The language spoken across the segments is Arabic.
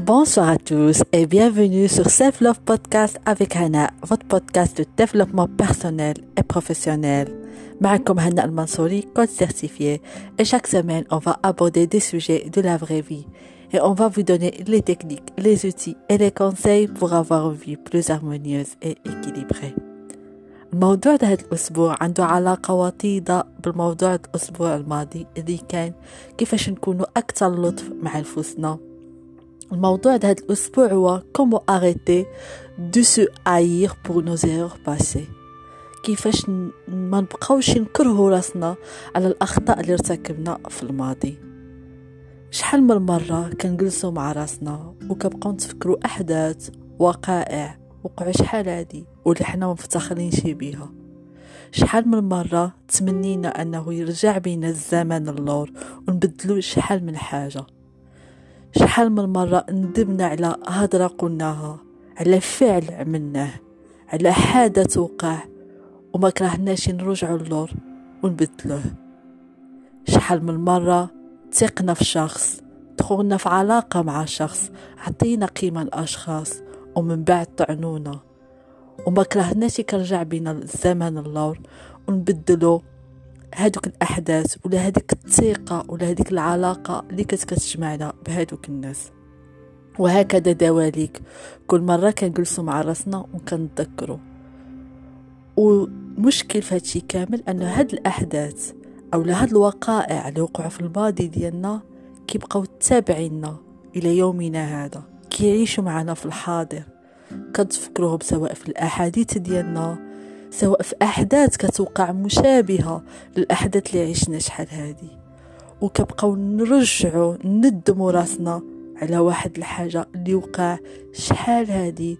Bonsoir à tous et bienvenue sur Self Love Podcast avec Hana, votre podcast de développement personnel et professionnel. معكم Hana Al-Mansouri, code certifié. Et chaque semaine, on va aborder des sujets de la vraie vie. Et on va vous donner les techniques, les outils et les conseils pour avoir une vie plus harmonieuse et équilibrée. الموضوع ده هذا الأسبوع عنده علاقة وطيدة بالموضوع الأسبوع الماضي اللي كان كيفاش نكونوا أكثر لطف مع نفوسنا الموضوع ده هذا الأسبوع هو comment arrêter de se haïr pour nos erreurs passées كيفاش ما نبقاوش نكرهوا راسنا على الأخطاء اللي ارتكبنا في الماضي. شحال من مرة كنجلسوا مع راسنا وكنبقاو نتفكروا أحداث وقائع وقعوا شحال هادي واللي حنا مفتخرينش بيها. شحال من مرة تمنينا أنه يرجع بينا الزمن اللور ونبدلو شحال من حاجة. شحال من مرة ندمنا على هضرة قلناها على فعل عملناه على حدث وقع وما كرهناش نرجعو اللور ونبدلوه. شحال من مرة تقنا في شخص دخلنا في علاقة مع شخص عطينا قيمة الأشخاص ومن بعد طعنونا. وما كرهناش يكرجع بينا الزمن اللور ونبدلو هادوك الأحداث ولا هذيك الثقة ولا هذيك العلاقة اللي كتجمعنا بهادوك الناس. وهكذا دواليك. كل مرة كنجلسوا مع راسنا وكنتذكروا. والمشكل في هادشي كامل ان هاد الأحداث أو هاد الوقائع اللي وقعوا في الماضي ديالنا كيبقاو تابعينا إلى يومنا هذا. كيعيشوا معنا في الحاضر. كتفكروهم سواء في الأحاديث ديالنا سواء في أحداث كتوقع مشابهة للأحداث اللي عشنا شحال هادي. وكبقاو نرجعوا ندموا راسنا على واحد الحاجة اللي وقع شحال هادي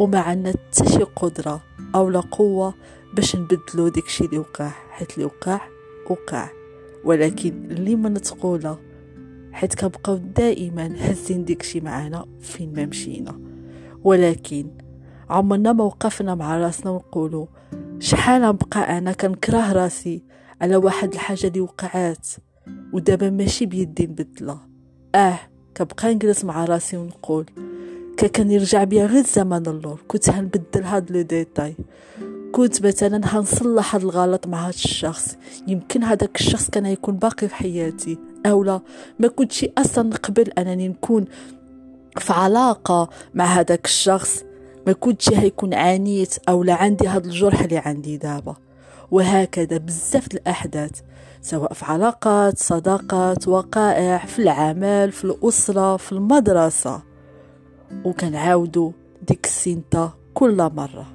وما عندنا حتى شي قدرة أو لا قوة باش نبدلو داكشي اللي وقع حيت اللي وقع وقع. ولكن اللي ما نتقوله حيت كنبقاو دائما هزين داكشي معانا فين ما مشينا. ولكن عمرنا ما وقفنا مع راسنا ونقولوا شحال نبقى أنا كنكره راسي على واحد الحاجة اللي وقعات ودابا ماشي بيدي نبدلها. آه كنبقى نجلس مع راسي ونقول كان يرجع بيا غير الزمن اللور كنت هنبدل هاد le détail. كنت مثلا هنصلح هاد الغلط مع هاد الشخص. يمكن هذاك الشخص كان يكون باقي في حياتي. أو لا ما كنتش أصلا نقبل أنني نكون في علاقة مع هذاك الشخص. ما كنتش هيكون عانيت أو لا عندي هاد الجرح اللي عندي دابا. وهكذا بزاف الأحداث سواء في علاقات صداقات وقائع في العمل في الأسرة في المدرسة. وكنعاودو ديك السنته كل مرة.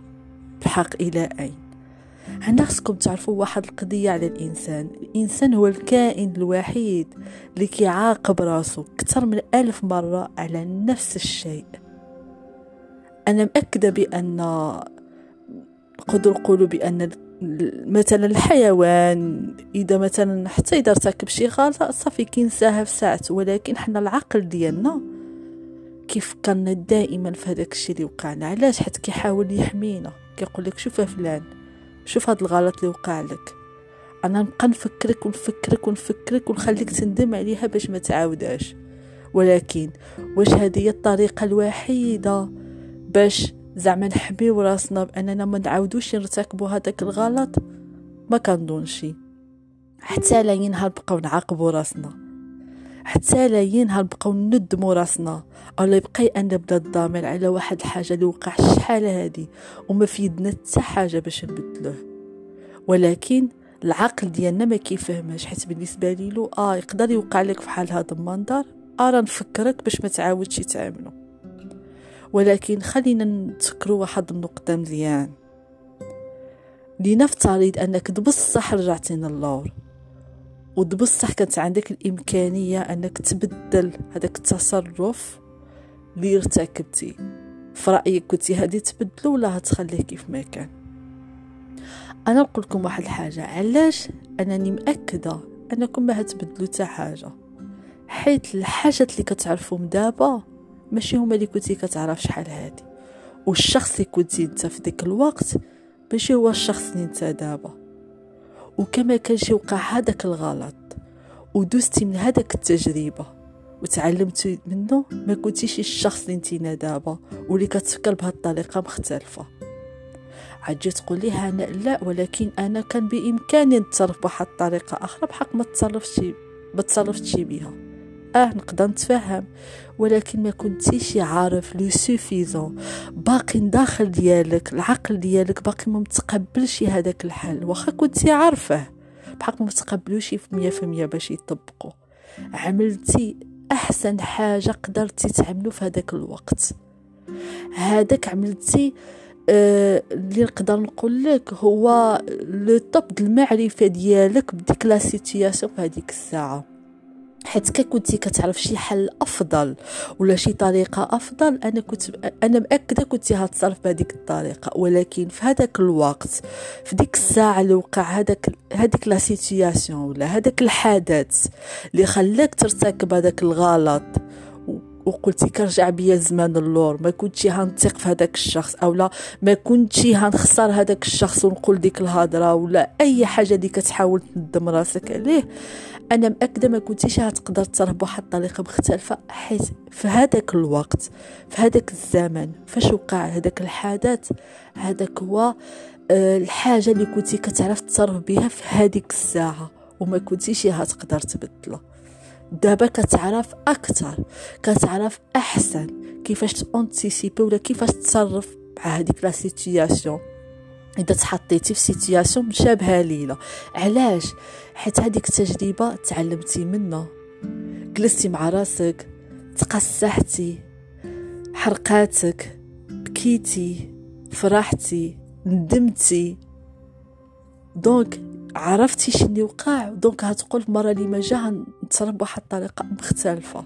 بحق إلى أين؟ عندنا خصكم تعرفوا واحد القضية على الإنسان. الإنسان هو الكائن الوحيد اللي كيعاقب راسو كتر من ألف مرة على نفس الشيء. أنا مأكدة بأن نقدر نقولوا بأن مثلا الحيوان إذا مثلا حتى إذا ارتكب شي غلط صافي كينساها في ساعته ولكن حنا العقل ديالنا كيفكرنا دائما في هذاك الشيء اللي وقعنا. علاش؟ حيت كيحاول يحمينا. كيقول لك شوف فلان شوف هاد الغلط اللي وقع لك. أنا نبقى نفكرك ونفكرك ونفكرك ونخليك تندم عليها باش ما تعاودهاش. ولكن واش هذه هي الطريقة الوحيدة باش زعما نحميو راسنا بأننا ما نعاودوش نرتكبوا هذاك الغلط. ما كنظنش حتى لا ينهار بقاو نعاقبوا راسنا. حتى لا ينهار بقاو ندموا راسنا. أو لا يبقى بدا الضامن على واحد الحاجة اللي وقع شحال هادي وما في يدنا حتى حاجة باش نبدلوه. ولكن العقل ديالنا ما كيفهمش حيت بالنسبة لي له آه يقدر يوقع لك فحال هذا المنظر. ارى نفكرك باش ما تعاودش تعملو ولكن خلينا نتذكروا واحد النقطة مزيان. لنفترض أنك دبصح رجعتين اللور ودبصح كانت عندك الإمكانية أنك تبدل هذاك التصرف اللي ارتكبتي. في رأيك كنتي هادي تبدلو ولا هتخليه كيف ما كان؟ أنا نقول لكم واحد الحاجة علاش؟ أنني مأكدة أنكم ما هتبدلوا حتى حاجة. حيت الحاجات اللي كتعرفهم دابا ماشي هما اللي كنتي كتعرف شحال هادي. والشخص اللي كنتي انت في ديك الوقت ماشي هو الشخص اللي انت دابا. وكما كانش يوقع هذاك الغلط ودوزتي من هذاك التجربة وتعلمتي منه ما كنتيش الشخص اللي انتينا دابا واللي كتفكر بهاد الطريقة مختلفة. عاد تقول لي لا ولكن أنا كان بإمكاني نتصرف بواحد الطريقة أخرى بحق ما تصرفتش ما تصرفتش بها آه نقدر نتفهم. ولكن ما كنتيش عارف لو سوفيزون باقي داخل ديالك العقل ديالك باقي ما متقبلش هذاك الحل واخا كنتي عارفه بحق ما متقبلوش في مية في مية باش يطبقوا. عملتي أحسن حاجة قدرتي تعملو في هذاك الوقت. هذاك عملتي آه نقدر نقول لك هو لو توب المعرفة ديالك بديك لا سيتوياسيون في هذيك الساعة. حيت كنتي كتعرف شي حل أفضل ولا شي طريقة أفضل أنا كنت أنا مأكدة كنتي هتصرف بهذيك الطريقة. ولكن في هذاك الوقت في ديك الساعة اللي وقع هذاك هذيك la situation ولا هذاك الحدث اللي خلاك ترتكب هذاك الغلط وقلتي كرجع بيا الزمان اللور. ما كنتش هنثق في هذاك الشخص أو لا ما كنتش هنخسر هذاك الشخص ونقول ديك الهضرة ولا أي حاجة اللي كتحاول تندم راسك عليه. أنا مأكدة ما كنتيش هتقدر تصرف بواحد الطريقة مختلفة حيت في هذاك الوقت في هذاك الزمن فاش وقع هذاك الحدث هذاك هو آه، الحاجة اللي كنتي كتعرف تصرف بها في هذيك الساعة وما كنتيش هتقدر تبدلها. دابا كتعرف أكثر كتعرف أحسن كيفاش ت anticiper ولا كيفاش تصرف مع هذيك la situation إذا تحطيتي في situation مشابهه ليها علاش؟ حيت هذيك التجربة تعلمتي منها. جلستي مع راسك تقسحتي حرقاتك بكيتي فرحتي ندمتي. donc عرفتي شنو وقع؟ donc هتقول المره اللي ما جا نتصرف بواحد الطريقة مختلفة.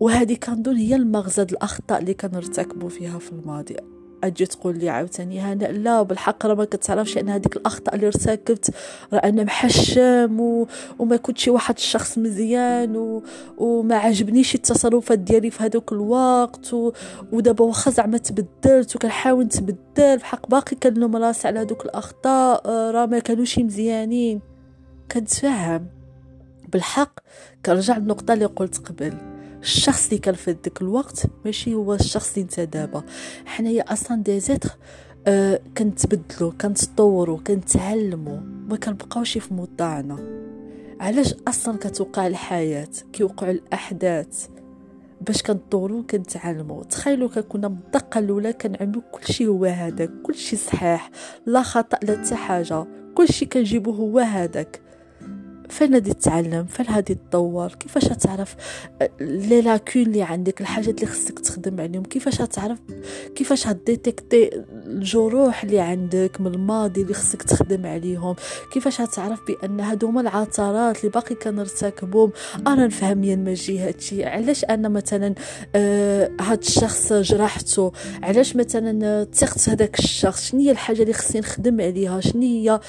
وهذه كنظن هي المغزى الأخطاء اللي كنرتكبوا فيها في الماضي. أجي تقول لي عاوتاني هنا لا بالحق راه ما كتعرفش ان هذيك الأخطاء اللي ارتكبت راه أنا محشم و... وما كنتش واحد الشخص مزيان و... وما عجبنيش التصرفات ديالي في هذوك الوقت و... ودابا واخا زعما تبدلت وكنحاول نتبدل بحق باقي كنلوم راسي على هذوك الأخطاء راه ما كانوش مزيانين. كنتفهم. بالحق كنرجع للنقطة اللي قلت قبل. الشخص اللي كان في ذاك الوقت ماشي هو الشخص اللي انت دابا. حنايا أصلا دي زيتر كنتبدلو كنتطورو كنتعلمو ما كنبقاوش في موضعنا علاش أصلا كتوقع الحياة؟ كيوقعوا الأحداث. باش كنطورو كنتعلمو تخيلوا كنا من الدقه الأولى كنعملو كلشي هو هذاك كلشي صحيح لا خطأ لا حتى حاجة. كلشي كنجيبو هو هذاك. فين غادي تتعلم فين غادي تدور كيفاش تعرف؟ لي لاكون اللي عندك الحاجات اللي خصك تخدم عليهم كيفاش تعرف؟ كيفاش هديتيكتي الجروح اللي عندك من الماضي اللي خصك تخدم عليهم؟ كيفاش تعرف بأن هادو هما العثرات اللي باقي كنرتكبهم؟ أنا نفهم يا ماجي هادشي علاش أنا مثلا آه هاد الشخص جرحته علاش مثلا ثقت هذاك الشخص؟ شنو هي الحاجة اللي خصني نخدم عليها؟ شنو هي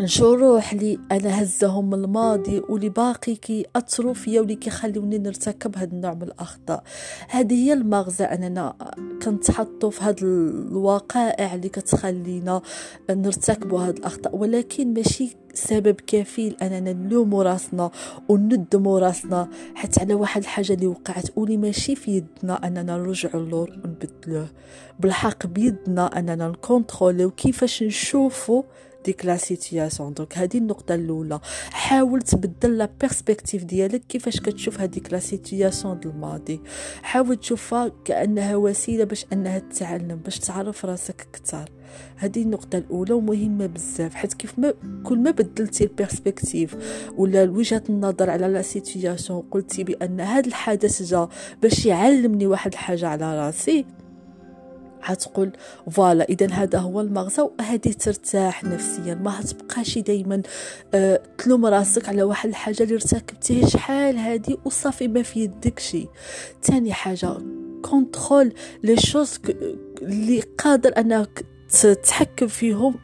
الجروح اللي أنا هزهم الماضي واللي باقي كي اثروا فيا واللي كيخليوني نرتكب هذا النوع من الأخطاء. هذه هي المغزى أننا كنتحطوا في هذه الوقائع اللي كتخلينا نرتكبوا هذه الأخطاء. ولكن ماشي سبب كافي اننا نلوموا راسنا وندموا راسنا حتى على واحد الحاجة اللي وقعت. واللي ماشي في يدنا أننا نرجعوا اللور ونبدلوه. بالحق بيدنا أننا نكونتروليو كيفاش نشوفوا ديك la situation. donc هذه النقطة الأولى. حاول تبدل la perspective ديالك كيفاش كتشوف هذيك la situation الماضي. حاول تشوفها كأنها وسيلة باش أنها تتعلم باش تعرف راسك أكثر. هذه النقطة الأولى ومهمة بزاف حيت كيف ما كل ما بدلتي ال perspective ولا وجهة النظر على la situation قلتي بأن هذا الحدث جا باش يعلمني واحد الحاجة على راسي حتقول voilà إذا هذا هو المغزى وهذه ترتاح نفسيا. ما هتبقاش دائما أه تلوم راسك على واحد الحاجة اللي ارتكبتيها شحال هذه وصافي ما في يدك شيء ثاني حاجة contrôle les choses اللي قادر أنك تتحكم فيهم.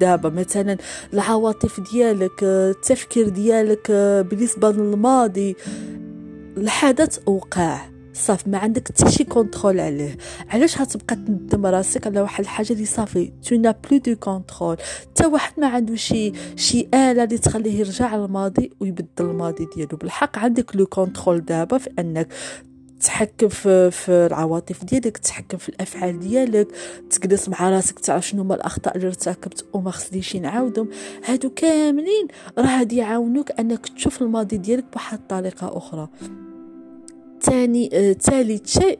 دابا مثلا العواطف ديالك التفكير ديالك بالنسبة للماضي. الحدث وقع صافي ما عندك حتى شي contrôle عليه. علاش هتبقى تندم راسك على واحد الحاجة اللي صافي؟ tu n'as plus de contrôle حتى واحد ما عنده شي شي آلة اللي تخليه يرجع للماضي ويبدل الماضي ديالو. بالحق عندك le contrôle دابا في أنك تحكم في, في العواطف ديالك تحكم في الأفعال ديالك تجلس مع راسك تعرف شنو هما الأخطاء اللي ارتكبت وما خصنيش نعاودهم. هادو كاملين راه غادي يعاونوك أنك تشوف الماضي ديالك بواحد الطريقة أخرى. تاني آه ثالث شيء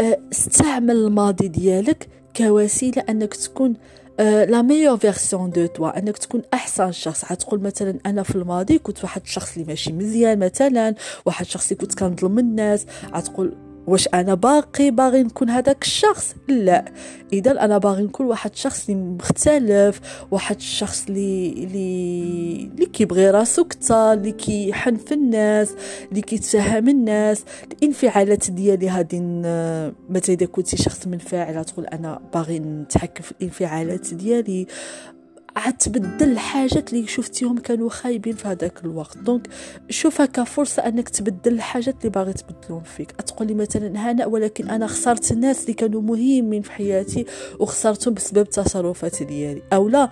آه استعمل الماضي ديالك كوسيلة أنك تكون la meilleure version de toi أنك تكون أحسن شخص. حتقول مثلا أنا في الماضي كنت واحد الشخص اللي ماشي مزيان مثلا واحد الشخص اللي كنت كنظلم الناس. غتقول واش أنا باقي باغي نكون هذاك الشخص؟ لا. اذا أنا باغي نكون واحد الشخص اللي مختلف واحد الشخص اللي اللي اللي كيبغي راسو كثر اللي كيحن في الناس اللي كيتفهم الناس. الانفعالات ديالي هادي مثلا اذا كنتي شخص منفعل. تقول أنا باغي نتحكم في الانفعالات ديالي. تبدل الحاجات اللي شفتيهم كانوا خايبين في هذاك الوقت. دونك شوفها كفرصه أنك تبدل الحاجات اللي باغي تبدلهم فيك. تقولي مثلا هنا ولكن أنا خسرت الناس اللي كانوا مهمين في حياتي وخسرتهم بسبب التصرفات ديالي. أو لا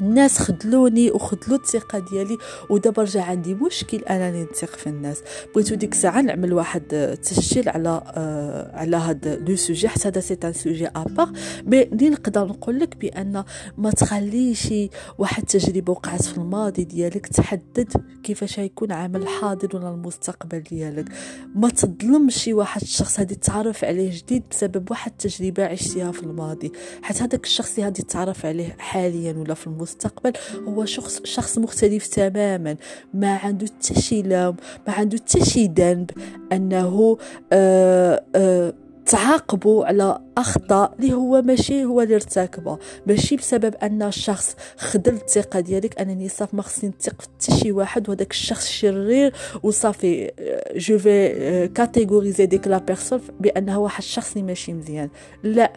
الناس خدلوني وخدلوا الثقة ديالي ودابا رجع عندي مشكل أنني نثق في الناس. بغيتو ديك الساعة نعمل واحد تسجيل على آه على هاد le sujet حتى هذا c'est un sujet à part mais اللي نقدر نقول لك بأن ما تخليش واحد التجربة وقعت في الماضي ديالك تحدد كيفاش غيكون عمل الحاضر ولا المستقبل ديالك. ما تظلمش واحد الشخص هادي تعرف عليه جديد بسبب واحد التجربة عشتيها في الماضي. حيت هذاك الشخص اللي هادي تعرف عليه حاليا ولا في المستقبل المستقبل هو شخص شخص مختلف تماما. ما عنده حتى شي لوم ما عنده حتى شي ذنب أنه آه آه تعاقبوا على أخطاء اللي هو ماشي هو اللي ارتكبه. ماشي بسبب أن الشخص خذل الثقة ديالك أنني صافي ما خصني نثق في حتى شي واحد وهذاك الشخص شرير وصافي جو في catégoriser ديك la personne بانه واحد الشخص اللي ماشي مزيان. لا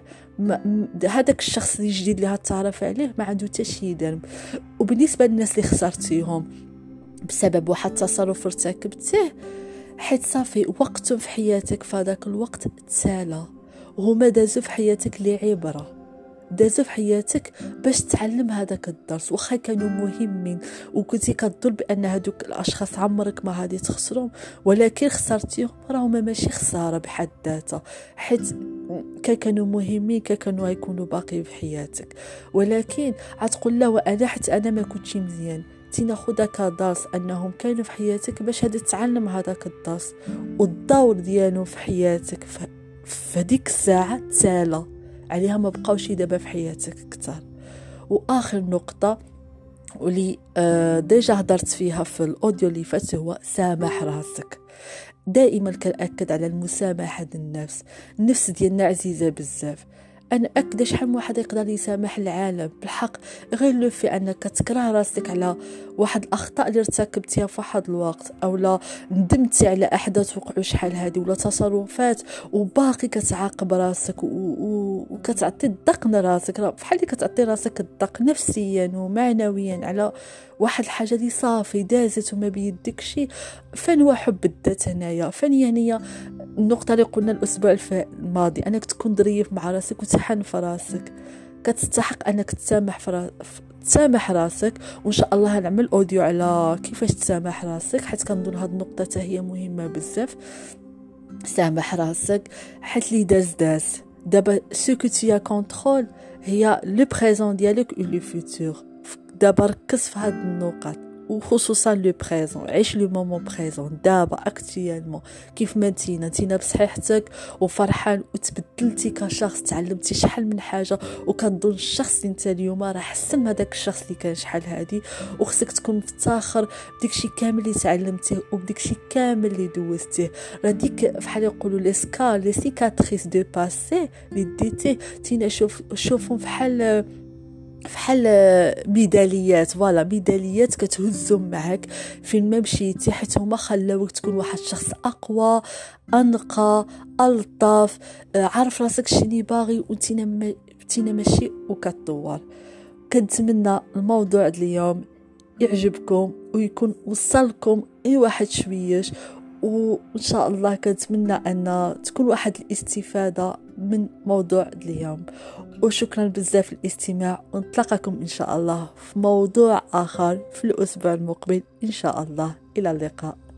هذاك الشخص الجديد اللي هتعرف عليه ما عنده حتى شي ذنب وبالنسبة للناس اللي خسرتيهم بسبب واحد التصرف ارتكبتيه حيت صافي وقتهم في حياتك في هذاك الوقت تسالى وهما دازوا في حياتك لعبرة. دازوا في حياتك باش تعلم هذاك الدرس. واخا كانوا مهمين وكنتي كتظن بأن هذوك الأشخاص عمرك ما غادي تخسرهم ولكن خسرتيهم راهما ماشي خسارة بحد ذاتها. حيت كانوا مهمين كانوا غيكونوا باقي في حياتك. ولكن غتقول لا وأنا حيت أنا ما كنتش مزيان تناخذها كدرس أنهم كانوا في حياتك باش هذا تعلم هذاك الدرس والدور ديالو في حياتك في هذيك الساعة تسالى عليها ما بقاوش دابا في حياتك أكثر وآخر نقطة واللي آه ديجا هضرت فيها في الأوديو اللي فات هو سامح راسك. دائما كنأكد على المسامحة النفس النفس ديالنا عزيزة بزاف. أنا اكد شحال واحد يقدر يسامح العالم. بالحق غير لو في أنك تكره راسك على واحد الأخطاء اللي ارتكبتيها في واحد الوقت أو لا ندمتي على أحداث وقعوا شحال هادي ولا تصرفات وباقي كتعاقب راسك وكتعطي الضغط لراسك بحال اللي كتعطي راسك الضغط نفسيا ومعنويا على واحد الحاجة اللي صافي دازت وما بيدك شي. فين هو حب الذات هنايا؟ فين يعني النقطة اللي قلنا الأسبوع الماضي؟ أنك تكون ظريف مع راسك وتحن في راسك كتستحق أنك تسامح في تسامح راسك. وإن شاء الله نعمل أوديو على كيفاش تسامح راسك حيت كنظن هاد النقطة هي مهمة بزاف. سامح راسك. حيت لي داز داز. دابا ce que contrôle هي le présent ديالك و le futur دابا ركز في هاد النقط وخصوصا le présent عيش le moment présent دابا actuellement كيف ما نتينا؟ نتينا بصحيحتك وفرحان وتبدلتي كشخص تعلمتي شحال من حاجة وكنظن الشخص اللي انت اليوم راه حسن هذاك الشخص اللي كان شحال هادي وخصك تكون مفتخر بديكشي كامل اللي تعلمتيه وبديكشي كامل اللي دوزتيه. راه ديك بحال يقولوا لي سكا les cicatrices du passé اللي ديتيه. تينا شوف شوفهم بحال فحال ميداليات voilà ميداليات كتهزهم معاك. فين ما مشيتي حيت هما خلاوك تكون واحد الشخص أقوى أنقى الطف عارف راسك شني باغي وانتينا تينا ماشي وكتطور كنتمنى الموضوع اليوم يعجبكم ويكون وصلكم أي واحد شويش وإن شاء الله كنتمنى أن تكون واحد الاستفادة من موضوع اليوم. وشكرا بزاف للاستماع ونتلقاكم إن شاء الله في موضوع آخر في الأسبوع المقبل. إن شاء الله إلى اللقاء.